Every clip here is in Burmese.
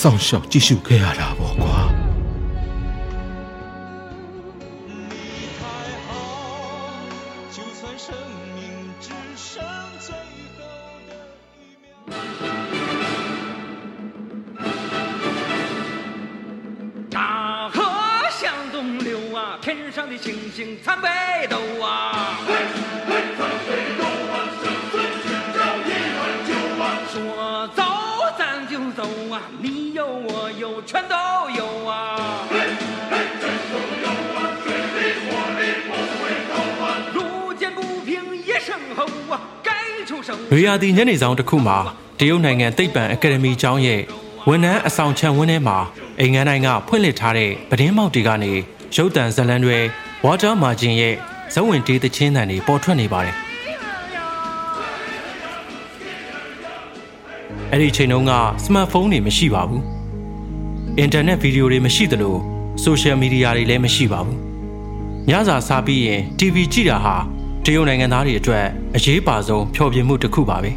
စောင့်ရှောက်ကြည့်ရှုခဲ့ရတာပေါ့ကွာ 出手。ရွေရာသီညနေဆောင်တစ်ခုမှာတရုတ်နိုင်ငံသိပ္ပံအကယ်ဒမီကျောင်းရဲ့ဝန်ထမ်းအဆောင်ခြံဝန်းထဲမှာအိမ်ငန်းတိုင်းကဖွင့်လှစ်ထားတဲ့ပဒင်းမောက်တွေကနေရုပ်တံဇတ်လန်းတွေ Water Margin ရဲ့ဇဝင်တေးသချင်းတန်တွေပေါ်ထွက်နေပါတယ်အဲ့ဒီအချိန်တုန်းကစမတ်ဖုန်းတွေမရှိပါဘူးအင်တာနက်ဗီဒီယိုတွေမရှိသလိုဆိုရှယ်မီဒီယာတွေလည်းမရှိပါဘူးညစာစားပြီးရင် TV ကြည့်တာဟာ တရုတ်နိုင်ငံသားတွေအတွက်အရေးပါဆုံးဖျော်ဖြေမှုတစ်ခုပါပဲ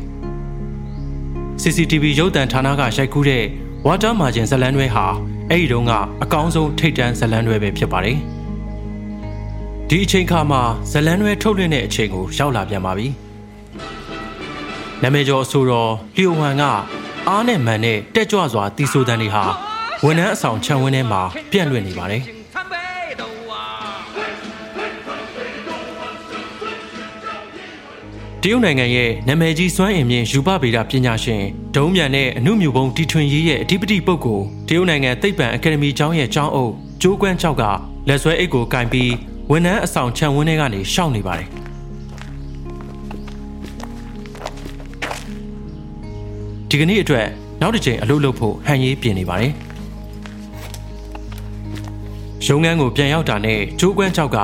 CCTV ရုပ်သံဌာနကရိုက်ကူးတဲ့ Water Margin ဇတ်လန်းတွဲဟာအဲ့ဒီတုန်းကအကောင်းဆုံးထိတ်တန်းဇတ်လန်းတွဲပဲဖြစ်ပါတယ်ဒီအချိန်ခါမှာဇတ်လန်းတွဲထုတ်လွှင့်တဲ့အချိန်ကိုရောက်လာပြန်ပါပြီနာမည်ကျော်အဆိုတော်လျိုဟန်ကအားနဲ့မှန်တဲ့တက်ကြွစွာတီးဆိုတန်းတွေဟာဝန်ထမ်းအဆောင်ခြံဝန်းထဲမှာပြန့်လွင့်နေပါတယ် တရုတ်နိုင်ငံရဲ့နာမည်ကြီးစွမ်းအင်မြင့်ယူပဗေဒပညာရှင်ဒုံးမြန်နဲ့အမှုမြူပုံတီထွင်ရေးရဲ့အဓိပတိပုဂ္ဂိုလ်တရုတ်နိုင်ငံသိပ္ပံအကယ်ဒမီကျောင်းရဲ့ကျောင်းအုပ်ကျိုးကွမ်းချောက်ကလက်ဆွဲအိတ်ကိုကင်ပြီးဝန်ထမ်းအဆောင်ခြံဝန်းထဲကနေရှောက်နေပါတယ်ဒီကနေ့အတွက်နောက်တစ်ချိန်အလုပ်လုပ်ဖို့ဟန်ရေးပြင်နေပါတယ်ရုံးခန်းကိုပြန်ရောက်တာနဲ့ကျိုးကွမ်းချောက်က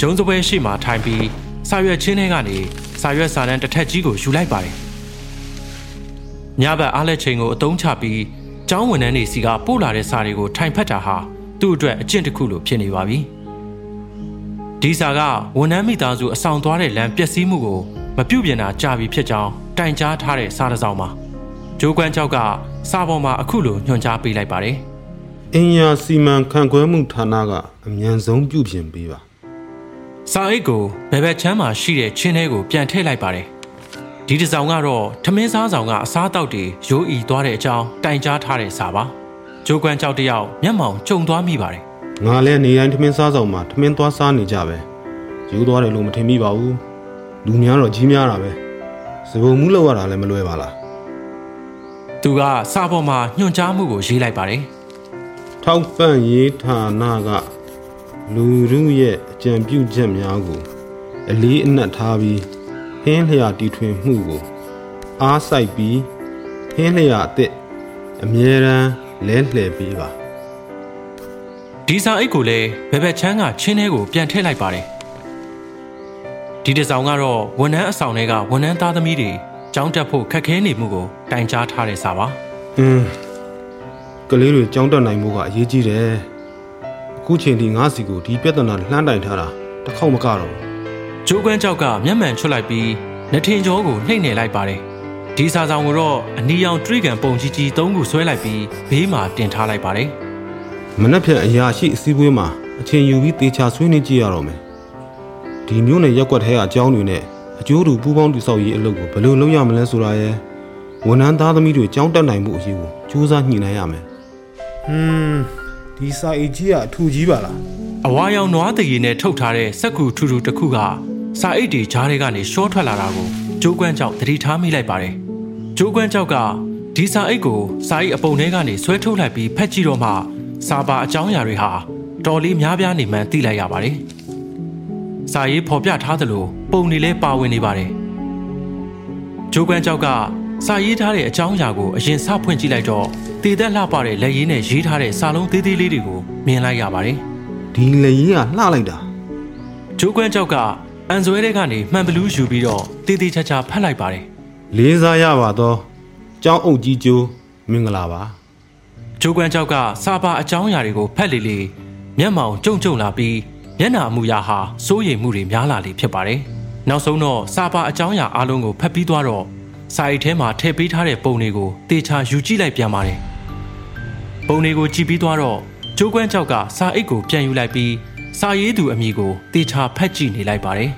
ရုံးစပွဲရှိမှထိုင်ပြီးစာရွက်ချင်းထဲကနေ စာရွက်စာတမ်းတစ်ထက်ကြီးကိုယူလိုက်ပါတယ်။ညဘက်အားလက်ချိန်ကိုအသုံးချပြီးကျောင်းဝန်ထမ်းတွေစီကပို့လာတဲ့စာတွေကိုထိုင်ဖတ်တာဟာသူ့အတွက်အကျင့်တစ်ခုလိုဖြစ်နေပါပြီ။ဒီစာကဝန်ထမ်းမိသားစုအဆောင်သွားတဲ့လမ်းပျက်စီးမှုကိုမပြုတ်ပြင်တာကြာပြီဖြစ်ကြောင်းတိုင်ကြားထားတဲ့စာတစ်စောင်ပါ။ဂျိုးကွမ်းချောက်ကစာပေါ်မှာအခုလိုညွှန်ကြားပေးလိုက်ပါတယ်။အင်ယာစီမံခန့်ခွဲမှုဌာနကအမြန်ဆုံးပြုပြင်ပေးပါ စာအိတ်ကိုဘယ်ဘက်ချမ်းမှာရှိတဲ့ချင်းထဲကိုပြန်ထည့်လိုက်ပါတယ်။ဒီတစ်စောင်ကတော့ထမင်းစားဆောင်ကအစားအသောက်တွေရိုးအီသွားတဲ့အကြောင်းတိုင်ကြားထားတဲ့စာပါ။ဂျိုးကွမ်းကြောက်တယောက်မျက်မှောင်ကျုံသွားမိပါတယ်ငါလည်းနေတိုင်းထမင်းစားဆောင်မှာထမင်းသွားစားနေကြပဲယူသွားတယ်လို့မထင်မိပါဘူးလူများတော့ကြီးများတာပဲစပုံမှုလောက်ရတာလည်းမလွယ်ပါလား။သူကစာပေါ်မှာညွှန်ကြားမှုကိုရေးလိုက်ပါတယ်ထောက်ပံ့ရေးဌာနက လူရုရဲ့အကြံပြုချက်များကို အလေးအနက်ထားပြီးဟင်းလျာတီထွင်မှုကို အားစိုက်ပြီးဟင်းလျာအသစ်အမြဲတမ်းလဲလှယ်ပေးပါ။ဒီစာအိတ်ကိုလည်းဘယ်ဘက်ချမ်းကချင်းထဲကိုပြန်ထည့်လိုက်ပါတယ်။ဒီတစ်စောင်ကတော့ဝန်ထမ်းအဆောင်တွေကဝန်ထမ်းသားသမီးတွေကြောင်းတက်ဖို့ခက်ခဲနေမှုကိုတိုင်ကြားထားတဲ့စာပါ။အင်းကလေးတွေကြောင်းတက်နိုင်မှုကအရေးကြီးတယ်အ ခုချိန်ဒီငါးစီကိုဒီပြဿနာလှမ်းတိုင်ထားတာတစ်ခေါက်မကတော့ဘူးဂျိုးကွမ်းကြောက်ကမျက်မှန်ချွတ်လိုက်ပြီးနှထင်ကျောကိုနှိမ့်နေလိုက်ပါတယ်ဒီစာဆောင်ကိုတော့အနီရောင်တရိကန်ပုံကြီးကြီးသုံးခုဆွဲလိုက်ပြီးဘေးမှာတင်ထားလိုက်ပါတယ်မနှက်ဖြန်အရာရှိအစည်းအဝေးမှာအချိန်ယူပြီးတေချာဆွေးနွေးကြည့်ရတော့မယ်ဒီမျိုးနဲ့ရက်ွက်ထဲကအကြောင်းတွေနဲ့အကျိုးတူပူးပေါင်းတိဆောက်ရေးအလုပ်ကိုဘယ်လိုလုပ်ရမလဲဆိုတာရယ်ဝန်ထမ်းသားသမီးတွေကြောင်းတက်နိုင်မှုအရေးကိုကြိုးစားညှိနှိုင်းရမယ်ဟွန်း ဒီစာအိတ်ကြီးကအထူကြီးပါလားအဝါရောင်နွားတရီနဲ့ထုတ်ထားတဲ့စက်ကူထူထူတစ်ခုကစာအိတ်တွေကြားထဲကနေရှော့ထွက်လာတာကိုကျိုးကွမ်းကြောက်သတိထားမိလိုက်ပါတယ်။ကျိုးကွမ်းကြောက်ကဒီစာအိတ်ကိုစာအိတ်အပုံထဲကနေဆွဲထုတ်လိုက်ပြီးဖက်ကြည့်တော့မှစာပါအကြောင်းအရာတွေဟာတော်လေးများပြားနေမှန်းသိလိုက်ရပါတယ်။စာရေးဖော်ပြထားသလိုပုံတွေလည်းပါဝင်နေပါတယ်။ကျိုးကွမ်းကြောက်က စာရေးထားတဲ့အကြောင်းအရာကိုအရင်စဖွင့်ကြည့်လိုက်တော့တည်သက်လှပတဲ့လက်ရည်နဲ့ရေးထားတဲ့စာလုံးသေးသေးလေးတွေကိုမြင်လိုက်ရပါတယ်။ဒီလေရင်ကလှလိုက်တာကျိုးကွမ်းကြောက်ကအန်ဆွဲတဲ့ကနေမှန်ဘလူးယူပြီးတော့တေးသေးချာချာဖတ်လိုက်ပါတယ်လေးစားရပါတော့ကျောင်းအုပ်ကြီးကျိုးမင်္ဂလာပါ။ကျိုးကွမ်းကြောက်ကစာပါအကြောင်းအရာတွေကိုဖတ်လေလေမျက်မှောင်ကြုံကြုံလာပြီးမျက်နှာအမူအရာဟာစိုးရိမ်မှုတွေများလာလေဖြစ်ပါတယ်။နောက်ဆုံးတော့စာပါအကြောင်းအရာအလုံးကိုဖတ်ပြီးသွားတော့ စာအိတ်ထဲမှာထည့်ပေးထားတဲ့ပုံတွေကိုတေချာယူကြည့်လိုက်ပြန်ပါတယ်။ပုံတွေကိုကြည့်ပြီးသွားတော့ကျိုးကွမ်းကြောက်ကစာအိတ်ကိုပြန်ယူလိုက်ပြီးစာရေးသူအမည်ကိုတေချာဖတ်ကြည့်နေလိုက်ပါတယ်။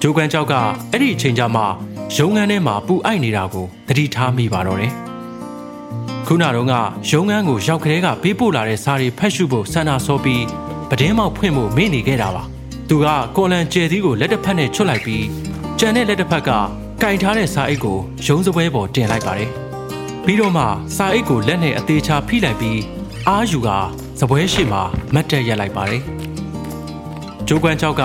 ဂျိုးကွမ်းကြောက်ကအဲ့ဒီအချိန်ကြမှာရုံငန်းထဲမှာပူအိုက်နေတာကိုသတိထားမိပါတော့တယ်။ခုနတော့ကရုံငန်းကိုရောက်ကလေးကပေးပို့လာတဲ့စာတွေဖတ်ရှုဖို့ဆန္ဒဆောပြီးပဒင်းမောက်ဖွင့်ဖို့မေ့နေခဲ့တာပါ။သူကကော်လန်ကျယ်သီးကိုလက်တစ်ဖက်နဲ့ချွတ်လိုက်ပြီး ကြံတဲ့လက်တစ်ဖက်ကကင်ထားတဲ့စာအိတ်ကိုရုံးစပွဲပေါ်တင်လိုက်ပါတယ်။ပြီးတော့မှစာအိတ်ကိုလက်နဲ့အသေးချာဖိလိုက်ပြီးအာယူကစပွဲရှိမှာမတ်တက်ရက်လိုက်ပါတယ်။ဂျိုးကွမ်းကြောက်က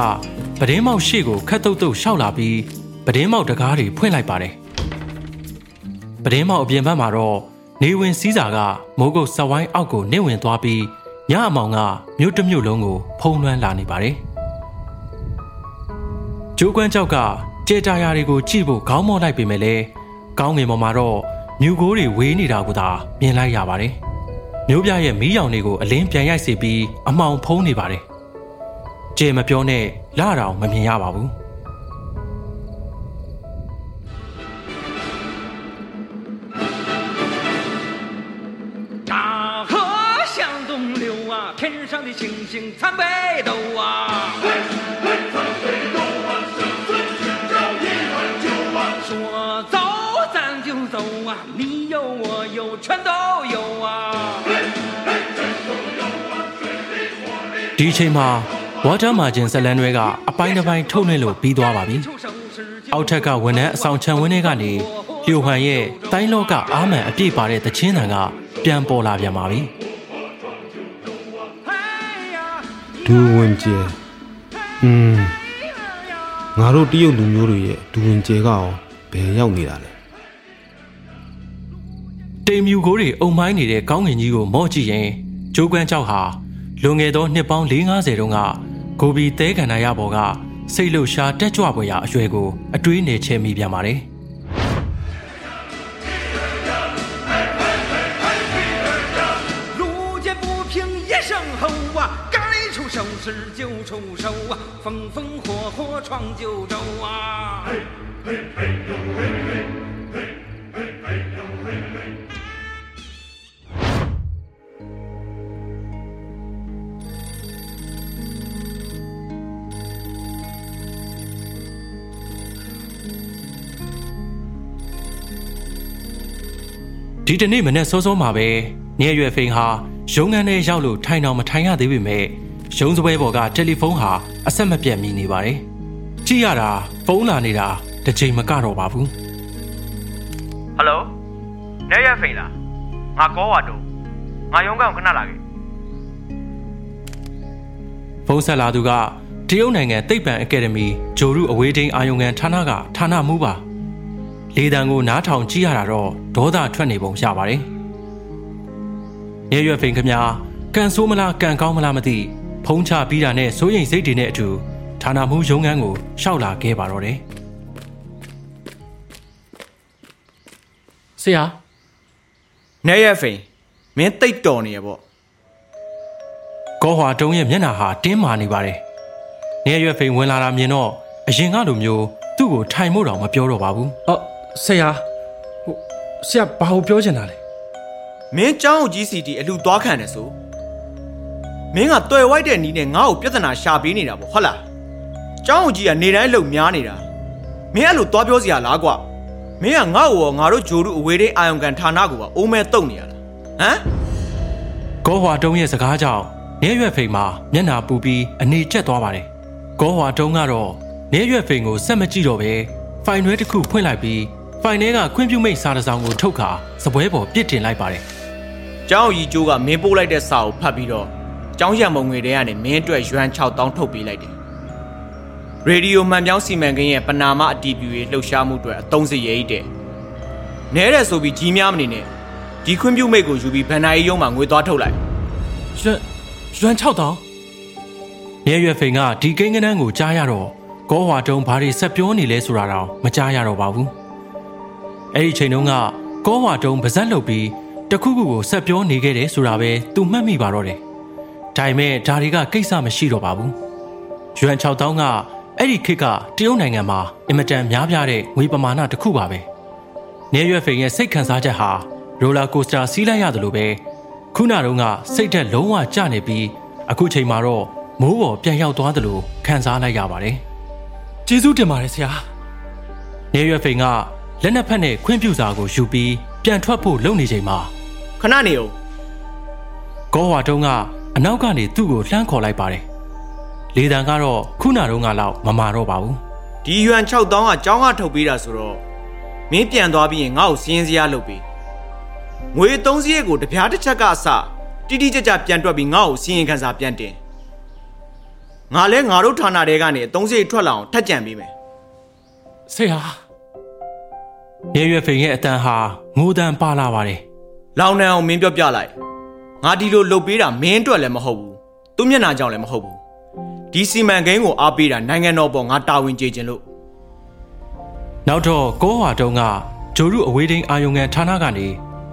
ပဒင်းမောက်ရှေ့ကိုခတ်တုတ်တုတ်ရှောက်လာပြီးပဒင်းမောက်တကားတွေဖွင့်လိုက်ပါတယ်။ပဒင်းမောက်အပြင်ဘက်မှာတော့နေဝင်စည်းစာကမိုးကုတ်စဝိုင်းအောက်ကိုနင့်ဝင်သွားပြီးညအမောင်ကမြို့တစ်မြို့လုံးကိုဖုံးလွှမ်းလာနေပါတယ်။ဂျိုးကွမ်းကြောက်က ကြေတာယာတွေကိုကြည့်ဖို့ခေါင်းမော့လိုက်ပေမဲ့လည်းကောင်းငင်ပေါ်မှာတော့မြူကိုးတွေဝေးနေတာကိုသာမြင်လိုက်ရပါတယ်။မျိုးပြရဲ့မီးရောင်တွေကိုအလင်းပြန်ရိုက်စေပြီးအမှောင်ဖုံးနေပါတယ်။ကြေမပြောနဲ့လာတောင်မမြင်ရပါဘူး။ 大河向东流啊，天上的星星参北斗啊。 啊，你有我有全都有啊。 ဒီအချိန်မှာဝါတာမာဂျင်ဇလန်တွေကအပိုင်းတစ်ပိုင်းထုတ်လွှင့်လို့ပြီးသွားပါပြီ 出手时就 ။အောက်ထက်ကဝန်ထမ်းအဆောင်ခြံဝင်းထဲကနေလျိုဟန်ရဲ့တိုင်းလောကအာမန်အပြည့်ပါတဲ့တခြင်းတန်ကပြန်ပေါ်လာပြန်ပါပြီ 哎呀， ဒူဝင်ကျဲဟွန်းငါတို့တရုတ်လူမျိုးတွေရဲ့ဒူဝင်ကျဲကရောဘယ်ရောက်နေတာလဲ ။ တိမ်မြူကိုတွေအုံမိုင်းနေတဲ့ကောင်းငင်ကြီးကိုမော့ကြည့်ရင်ဂျိုးကွမ်းကြောက်ဟာလွန်ခဲ့သောနှစ်ပေါင်း450တုန်းကဂိုဘီသဲကန္နာရဘော်ကစိတ်လှုပ်ရှားတက်ကြွပွဲရာအရွယ်ကိုအတွေးနေချဲမိပြန်ပါတယ်။ 路见不平一声吼啊，该出手时就出手啊，风风火火闯九州啊。 ဒီတနေ့မနေ့စောစောမှာပဲညရွယ်ဖိန်ဟာရုံးခန်းထဲရောက်လို့ထိုင်အောင်မထိုင်ရသေးပေမဲ့ရုံးစပွဲပေါ်ကတယ်လီဖုန်းဟာအဆက်မပြတ်မိနေပါတယ်။ကြည့်ရတာဖုန်းလာနေတာတစ်ချိန်မကတော့ပါဘူးဟယ်လိုနေရဖိန်လားငါကောဝါတုံငါရုံးကောင်ခဏလာခဲ့။ဖုန်းဆက်လာသူကတရုတ်နိုင်ငံသိပ္ပံအကယ်ဒမီဂျိုရုအဝေးထိန်းအာယုံခံဌာနကဌာနမှူးပါ။ လေတံကိုနားထောင်ကြည့်ရတာတော့ဒေါသထွက်နေပုံရပါတယ်။ညရွယ်ဖိန်ခမညာကန်ဆိုးမလားကန်ကောင်းမလားမသိဖုန်းချပြီးတာနဲ့စိုးရိမ်စိတ်တွေနဲ့အတူဌာနမှူးရုံးခန်းကိုရှောက်လာခဲ့ပါတော့တယ်။ဆရာနေရဖိန်မင်းတိတ်တော်နေရပေါ့ကောဟွာတုံးရဲ့မျက်နှာဟာတင်းမာနေပါတယ်။နေရွယ်ဖိန်ဝင်လာတာမြင်တော့အရင်ကလိုမျိုးသူ့ကိုထိုင်မို့တော့မပြောတော့ပါဘူးအော် ဆရာဟိုဆရာဘာကိုပြောချင်တာလဲမင်းចောင်းကြီးစီတီအလှသွားခံတယ်ဆိုမင်းကတွေ့ဝိုက်တဲ့နီးနဲ့ငါ့ကိုပြဿနာရှာပေးနေတာပေါ့ဟုတ်လားចောင်းကြီးကနေတိုင်းလုံများနေတာမင်းအဲ့လိုသွားပြောစရာလားကွာမင်းကငါ့ကိုရောငါတို့ဂျိုတို့အဝေးတိအာယုံကန်ဌာနကိုပါအိုးမဲတုံနေရလားဟမ်ကောဟွာတုံးရဲ့စကားကြောင့်နေရွက်ဖိန်မှာမျက်နာပူပြီးအနေကျက်သွားပါတယ်ကောဟွာတုံးကတော့နေရွက်ဖိန်ကိုစက်မကြည့်တော့ပဲဖိုင်တွဲတစ်ခုဖွင့်လိုက်ပြီး ဖိုင်ထဲကခွင့်ပြုမိတ်စာတစ်စောင်ကိုထုတ်ခါစပွဲပေါ်ပြစ်တင်လိုက်ပါတယ်ကျောင်းကြီးကျိုးကမင်းပို့လိုက်တဲ့စာကိုဖတ်ပြီးတော့ကျောင်းရံမုံငွေတွေကနေမင်းအတွက်ရွမ်6000ထုတ်ပေးလိုက်တယ်ရေဒီယိုမှန်ပြောင်းစီမံကိန်းရဲ့ပနာမအတီးပြူရေးလှုပ်ရှားမှုအတွက်အသုံးစရိတ်တဲ့နဲတဲ့ဆိုပြီးကြီးများမနေနဲ့ဒီခွင့်ပြုမိတ်ကိုယူပြီးဗန်နာရီရုံးမှာငွေသွားထုတ်လိုက်ရွှန်ရွှန်6000နေရွက်ဖိန်ကဒီကိန်းကနန်းကိုကြားရတော့ကောဟွာတုံးဘာတွေဆက်ပြောနေလဲဆိုတာတော့မကြားရတော့ပါဘူး အဲ့ဒီချိန်တုန်းကကောဟွာတုံးပါဇက်လုပ်ပြီးတခုခုကိုဆက်ပြောနေခဲ့တယ်ဆိုတာပဲသူမှတ်မိပါတော့တယ်ဒါပေမဲ့ဒါတွေကကိစ္စမရှိတော့ပါဘူးရွှန်6000ကအဲ့ဒီခေတ်ကတရုတ်နိုင်ငံမှာအင်မတန်များပြားတဲ့ငွေပမာဏတစ်ခုပါပဲနေရွက်ဖိန်ရဲ့စိတ်ခံစားချက်ဟာရိုလာကိုစတာစီးလိုက်ရတယ်လို့ပဲခုနတုန်းကစိတ်သက်လုံးဝကျနေပြီးအခုချိန်မှာတော့မိုးပေါ်ပြန်ရောက်သွားတယ်လို့ခံစားလိုက်ရပါတယ်ကျေးဇူးတင်ပါတယ်ဆရာနေရွယ်ဖိန်က လက်နက်ဖက်နဲ့ခွင့်ပြုစာကိုယူပြီးပြန်ထွက်ဖို့လုပ်နေချိန်မှာခဏနေအောင်ကောဝါတုံးကအနောက်ကနေသူ့ကိုလှမ်းခေါ်လိုက်ပါတယ်လေတံကတော့ခုနတုန်းကလောက်မမာတော့ပါဘူးဒီရွမ်6000ကကျောင်းကထုတ်ပေးတာဆိုတော့မင်းပြန်သွားပြီးရင်ငါ့ကိုစီးရင်စရာလုပ်ပေးငွေအသုံးစရိတ်ကိုတပြားတစ်ချက်ကအစတိတိကျကျပြန်တွက်ပြီးငါ့ကိုစီးရင်ခန်းစာပြန်တင်ငါလဲငါတို့ဌာနတဲကနေအသုံးစရိတ်ထွက်လာအောင်ထက်ကြံပေးမယ်ဆရာ နေရွယ်ဖိန်ရဲ့အတန်ဟာငိုတန်ပါလာပါတယ်လောင်နံအောင်မင်းပြောပြလိုက်ငါဒီလိုလုပ်ပေးတာမင်းအတွက်လည်းမဟုတ်ဘူးသူမျက်နှာကြောင့်လည်းမဟုတ်ဘူးဒီစီမံကိန်းကိုအားပေးတာနိုင်ငံတော်ပေါ်ငါတာဝန်ကျေခြင်းလို့နောက်တော့ကောဝါတုံးကဂျိုရုအဝေးဒိန်းအာယုံငံဌာနကနေ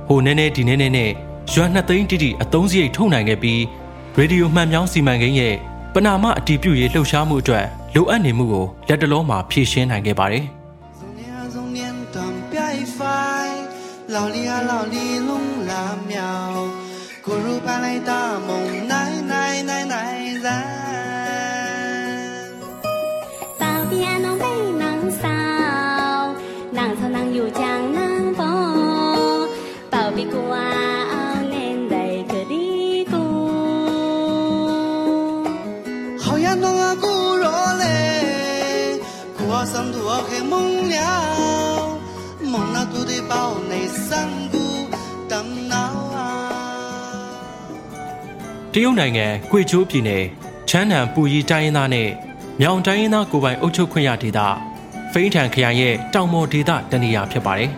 ဟိုနဲနဲဒီနဲနဲနဲ့ရွမ်နှစ်သိန်းတိတိအသုံးစရိတ်ထုတ်နိုင်ခဲ့ပြီးရေဒီယိုမှန်ပြောင်းစီမံကိန်းရဲ့ပနာမအတီးပြုတ်ရေးလှုပ်ရှားမှုအတွက်လိုအပ်နေမှုကိုလက်တလုံးမှာဖြည့်ရှင်းနိုင်ခဲ့ပါတယ် 老李啊老李侬啦庙咕噜巴来大梦奶奶奶奶然保边疆卫南疆啊里好呀侬啊多凉包内三姑等闹啊。 တရုတ်နိုင်ငံကွေချိုးပြည်နယ်ချမ်းနံပူရီတိုင်းရင်းသားနဲ့မြောင်တိုင်းရင်းသားကိုယ်ပိုင်အုပ်ချုပ်ခွင့်ရဒေသဖိန်းထန်ခရိုင်ရဲ့တောင်ပေါ်ဒေသတနေရာဖြစ်ပါတယ်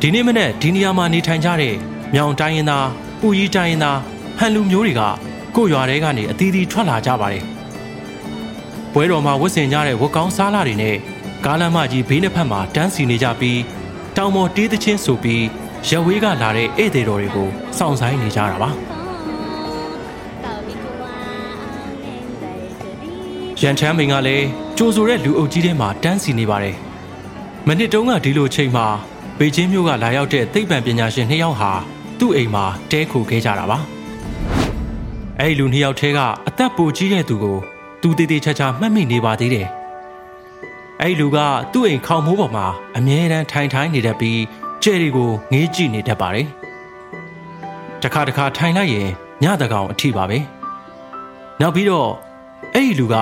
ဒီနေ့မနေ့ဒီနေရာမှာနေထိုင်ကြတဲ့မြောင်တိုင်းရင်းသားပူရီတိုင်းရင်းသားဟန်လူမျိုးတွေကကိုယ့်ရွာထဲကနေအသီးသီးထွက်လာကြပါတယ်ပွဲတော်မှာဝတ်ဆင်ကြတဲ့ဝတ်ကောင်းစားလာတွေနဲ့ ကားလမ်းမကြီးဘေးနှစ်ဖက်မှာတန်းစီနေကြပြီးတောင်ပေါ်တေးသချင်းဆိုပြီးရဝေးကလာတဲ့ဧည့်သည်တော်တွေကိုစောင့်ဆိုင်နေကြတာပါရန်ချမ်းမိန်ကလည်းကြိုဆိုတဲ့လူအုပ်ကြီးထဲမှာတန်းစီနေပါတယ်။မနစ်တုန်းကဒီလိုချိန်မှာဘေကျင်းမြို့ကလာရောက်တဲ့သိပ္ပံပညာရှင်နှစ်ယောက်ဟာသူ့အိမ်မှာတဲခိုခဲ့ကြတာပါ။အဲဒီလူနှစ်ယောက်ထဲကအသက်ပိုကြီးတဲ့သူကိုသူတည်တည်ချာချာမှတ်မိနေပါသေးတယ်။ အဲဒီလူကသူ့အိမ်ခေါင်မိုးပေါ်မှာအမြဲတမ်းထိုင်ထိုင်နေတတ်ပြီးကျဲတွေကိုငေးကြည့်နေတတ်ပါတယ်။တစ်ခါတစ်ခါထိုင်လိုက်ရင်ညတကောင်အထိပါပဲ။နောက်ပြီးတော့အဲ့ဒီလူက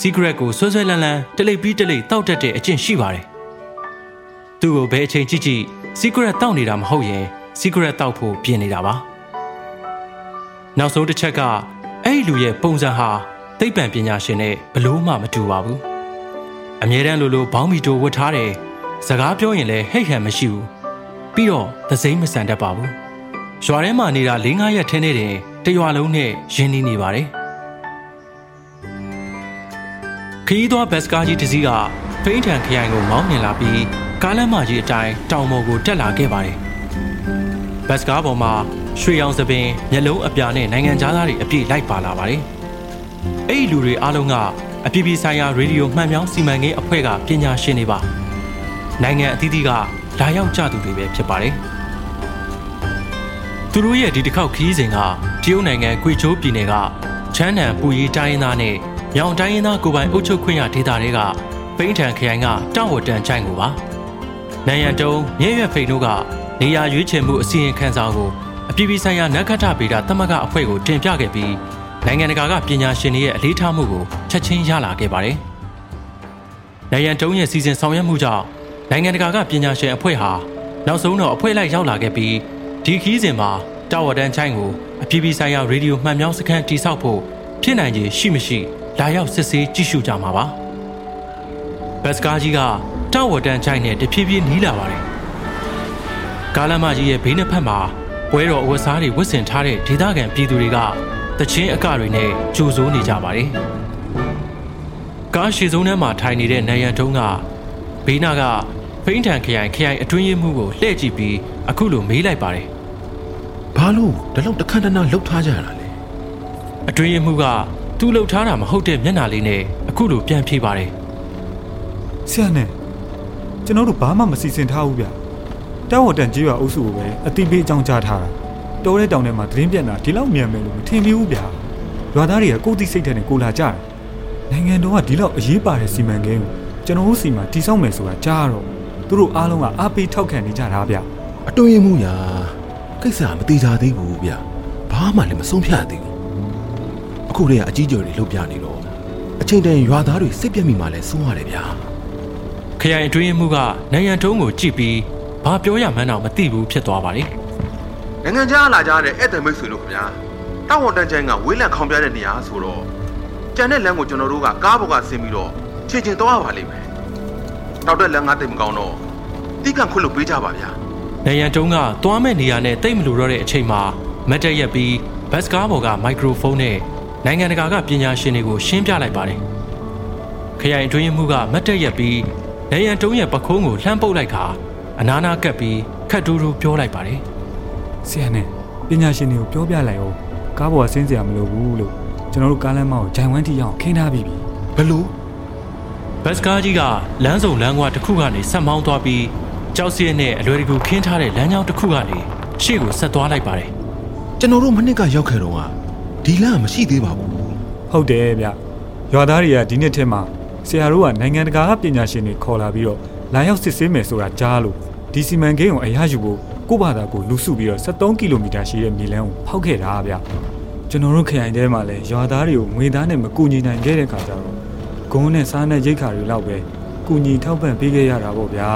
secret ကိုဆွဲဆွဲလန်းလန်းတလိပ်ပြီးတလိပ်တောက်တတ်တဲ့အကျင့်ရှိပါတယ်။သူ့ကိုဘယ်အချိန်ကြည့်ကြည့် secret တောက်နေတာမဟုတ်ရင် secret တောက်ဖို့ပြင်နေတာပါ။နောက်ဆုံးတစ်ချက်ကအဲ့ဒီလူရဲ့ပုံစံဟာသိပ္ပံပညာရှင်နဲ့ဘလို့မှမတူပါဘူး။ အမြဲတမ်းလိုလိုဘောင်းမီတိုဝတ်ထားတယ်။စကားပြောရင်လည်းဟိတ်ဟန်မရှိဘူး။ပြီးတော့သစိမ့်မဆန်တတ်ပါဘူး။ရွာထဲမှာနေတာ၄၅ရက်ထင်းနေတယ်တရွာလုံးနဲ့ရင်းနှီးနေပါတယ်။ခရီးသွားဘတ်စကားကြီးတစ်စီးကဖိန်းထန်ခရိုင်ကိုမောင်းနှင်လာပြီးကားလမ်းမကြီးအတိုင်းတောင်ပေါ်ကိုတက်လာခဲ့ပါတယ်။ဘတ်စကားပေါ်မှာရွှေရောင်သပင်မျက်လုံးအပြာနဲ့နိုင်ငံသားတွေအပြည့်လိုက်ပါလာပါတယ်။အဲ့ဒီလူတွေအားလုံးက အပြည်ပြည်ဆိုင်ရာရေဒီယိုမှန်ပြောင်းစီမံကိန်းအဖွဲ့ကပညာရှင်တွေပါ။နိုင်ငံအသီးသီးကလာရောက်ကြသူတွေပဲဖြစ်ပါတယ်။သူတို့ရဲ့ဒီတစ်ခေါက်ခရီးစဉ်ကတရုတ်နိုင်ငံကွေချိုးပြည်နယ်ကချမ်းနံပူရီတိုင်းရင်းသားနဲ့မြောင်တိုင်းရင်းသားကိုယ်ပိုင်အုပ်ချုပ်ခွင့်ရဒေသတွေကဖိန်းထန်ခရိုင်ကတောက်ဝတန်ချိုင်ကိုပါ။နိုင်ရန်တုံးမြဲရွက်ဖိန်တို့ကနေရာရွေးချယ်မှုအစီရင်ခံစာကိုအပြည်ပြည်ဆိုင်ရာနက္ခတ္တဗေဒသမဂ္ဂအဖွဲ့ကိုတင်ပြခဲ့ပြီး နိုင်ငံတကာကပညာရှင်တွေရဲ့အလေးထားမှုကိုချက်ချင်းရလာခဲ့ပါတယ်။နိုင်ရန်တုံးရဲ့စီစဉ်ဆောင်ရွက်မှုကြောင့်နိုင်ငံတကာကပညာရှင်အဖွဲ့ဟာနောက်ဆုံးတော့အဖွဲ့လိုက်ရောက်လာခဲ့ပြီးဒီခီးစဉ်မှာတာဝတန်ချိုင်းကိုအပြည်ပြည်ဆိုင်ရာရေဒီယိုမှန်မြောင်းစခန်းတိစောက်ဖို့ဖြစ်နိုင်ခြေရှိမရှိလာရောက်စစ်ဆေးကြည့်ရှုကြမှာပါ။ဘတ်စကားကြီးကတာဝတန်ချိုင်းနဲ့တဖြည်းဖြည်းနီးလာပါတယ်။ကားလမ်းမကြီးရဲ့ဘေးနှစ်ဖက်မှာပွဲတော်အဝတ်စားတွေဝတ်ဆင်ထားတဲ့ဒေသခံပြည်သူတွေက တချင်းအကတွေနဲ့ကြိုဆိုးနေကြပါတယ်။ကားရှည်ဆုံးထဲမှာထိုင်နေတဲ့နိုင်ရန်တုံးကဘေးနာကဖိန်းထန်ခရိုင်ခရိုင်အတွင်းရေးမှုကိုလှည့်ကြည့်ပြီးအခုလိုမေးလိုက်ပါတယ်ဘာလို့ဒီလောက်တခန့်တနာလှုပ်ထားကြရတာလဲ။အတွင်းရေးမှုကသူ့လှုပ်ထားတာမဟုတ်တဲ့မျက်နှာလေးနဲ့အခုလိုပြန်ဖြေပါတယ်ဆရာနဲ့ကျွန်တော်တို့ဘာမှမစီစဉ်ထားဘူးဗျတောက်ဝတန်ကြီးရွာအုပ်စုကိုပဲအတိပေးအကြောင်းကြားထားတာ တော်တဲ့တောင်ထဲမှာသတင်းပြတ်တာဒီလောက်မြန်မယ်လို့မထင်မိဘူးဗျရွာသားတွေကကိုယ်သိစိတ်ထဲနဲ့ကိုလာကြတယ်နိုင်ငံတော်ကဒီလောက်အရေးပါတဲ့စီမံကိန်းကိုကျွန်တော်တို့စီမှာတိစောက်မယ်ဆိုတာကြားတော့သူတို့အားလုံးကအားပေးထောက်ခံနေကြတာဗျအတွင်းရင်မှုရာကိစ္စမသေးကြသေးဘူးဗျဘာမှလည်းမဆုံးဖြတ်သေးဘူးအခုတည်းကအကြီးကျယ်တွေလှုပ်ပြနေတော့အချိန်တန်ရွာသားတွေစိတ်ပြက်မိမှလည်းစိုးရတယ်ဗျာ။ခရိုင်အတွင်းရေးမှုကနိုင်ရန်တုံးကိုကြည့်ပြီးဘာပြောရမှန်းတော့မသိဘူးဖြစ်သွားပါတယ် နိုင်ငံခြားလာကြတဲ့ဧည့်သည်မိတ်ဆွေတို့ခင်ဗျာတောက်ဝန်တန်းချိုင်းကဝေးလံခေါင်ပြတဲ့နေရာဆိုတော့ကြံတဲ့လမ်းကိုကျွန်တော်တို့ကကားပေါ်ကဆင်းပြီးတော့ခြေချင်းသွားရပါလိမ့်မယ်တောက်တဲ့လမ်းကတိတ်မကောင်းတော့တိကံခွတ်လို့ပေးကြပါဗျာ။နိုင်ရန်တုံးကသွားမဲ့နေရာနဲ့တိတ်မလို့တော့တဲ့အချိန်မှာမတ်တက်ရက်ပြီးဘတ်စကားပေါ်ကမိုက်ခရိုဖုန်းနဲ့နိုင်ငံတကာကပညာရှင်တွေကိုရှင်းပြလိုက်ပါတယ်။ခရိုင်အတွင်းရေးမှုကမတ်တက်ရက်ပြီးနိုင်ရန်တုံးရဲ့ပခုံးကိုလှမ်းပုတ်လိုက်ခါအနာနာကပ်ပြီးခတ်တူးတူးပြောလိုက်ပါတယ် ဆရာနဲ့ပညာရှင်တွေကိုပြောပြလိုက်အောင်ကားပေါ်ကဆင်းစရာမလိုဘူးလို့ကျွန်တော်တို့ကားလမ်းမကိုဂျိုင်ဝမ်တီအောင်ခင်းထားပြီးပြီဘလို့။ဘတ်စကားကြီးကလမ်းစုံလမ်းကွာတစ်ခုကနေဆက်မောင်းသွားပြီးကြောက်စရနဲ့အလွယ်တကူခင်းထားတဲ့လမ်းကြောင်းတစ်ခုကနေရှေ့ကိုဆက်သွားလိုက်ပါတယ်ကျွန်တော်တို့မနစ်ကရောက်ခဲ့တော့ကဒီလမ်းမရှိသေးပါဘူးဟုတ်တယ်ဗျရွာသားတွေကဒီနှစ်ထဲမှာဆရာတို့ကနိုင်ငံတကာကပညာရှင်တွေခေါ်လာပြီးတော့လာရောက်စစ်ဆေးမယ်ဆိုတာကြားလို့ဒီစီမံကိန်းကိုအရယူဖို့ ကိုယ့်ဘာသာကိုလူစုပြီးတော့73ကီလိုမီတာရှိတဲ့မြေလမ်းကိုဖောက်ခဲ့တာဗျကျွန်တော်တို့ခရိုင်ထဲမှာလည်းရွာသားတွေကိုငွေသားနဲ့မကူညီနိုင်ခဲ့တဲ့ခါကျတော့ဂုံးနဲ့စားနဲ့ရိတ်ခါတွေလောက်ပဲကူညီထောက်ပံ့ပေးခဲ့ရတာပေါ့ဗျာ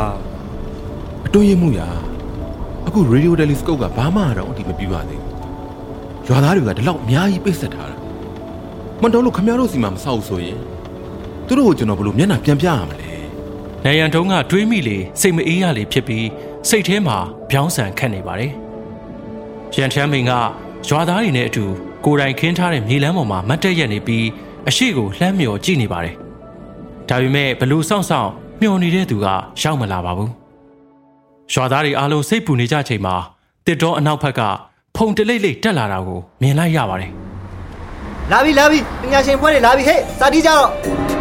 အတွင်းရင်မှုရာအခု radio telescope ကဘာမှတော့အတိမပြပါသေးဘူးရွာသားတွေကဒီလောက်အများကြီးပိတ်ဆက်ထားတာမတော်လို့ခမရတို့စီမှာမဆောက်ဘူးဆိုရင်သူတို့ကိုကျွန်တော်ဘယ်လိုမျက်နှာပြန်ပြရမလဲ။နိုင်ရန်တုံးကတွေးမိလေစိတ်မအေးရလေဖြစ်ပြီးစိတ်ထဲမှာ ပြောင်းဆန်ခတ်နေပါတယ်။ရန်ထမ်းမင်းကရွာသားတွေနဲ့အတူကိုယ်တိုင်ခင်းထားတဲ့မြေလမ်းပေါ်မှာမတ်တက်ရက်နေပြီးအရှိကိုလှမ်းမြော်ကြည့်နေပါတယ်။ဒါပေမဲ့ဘလို့စောင့်စောင့်မျောနေတဲ့သူကရောက်မလာပါဘူး။ရွာသားတွေအားလုံးစိတ်ပူနေကြချိန်မှာတစ်တော်အနောက်ဘက်ကဖုန်တလိမ့်လိမ့်တက်လာတာကိုမြင်လိုက်ရပါတယ်။လာပြီလာပြီပညာရှင်ဖွဲ့တွေလာပြီဟဲ့စာတီးကြတော့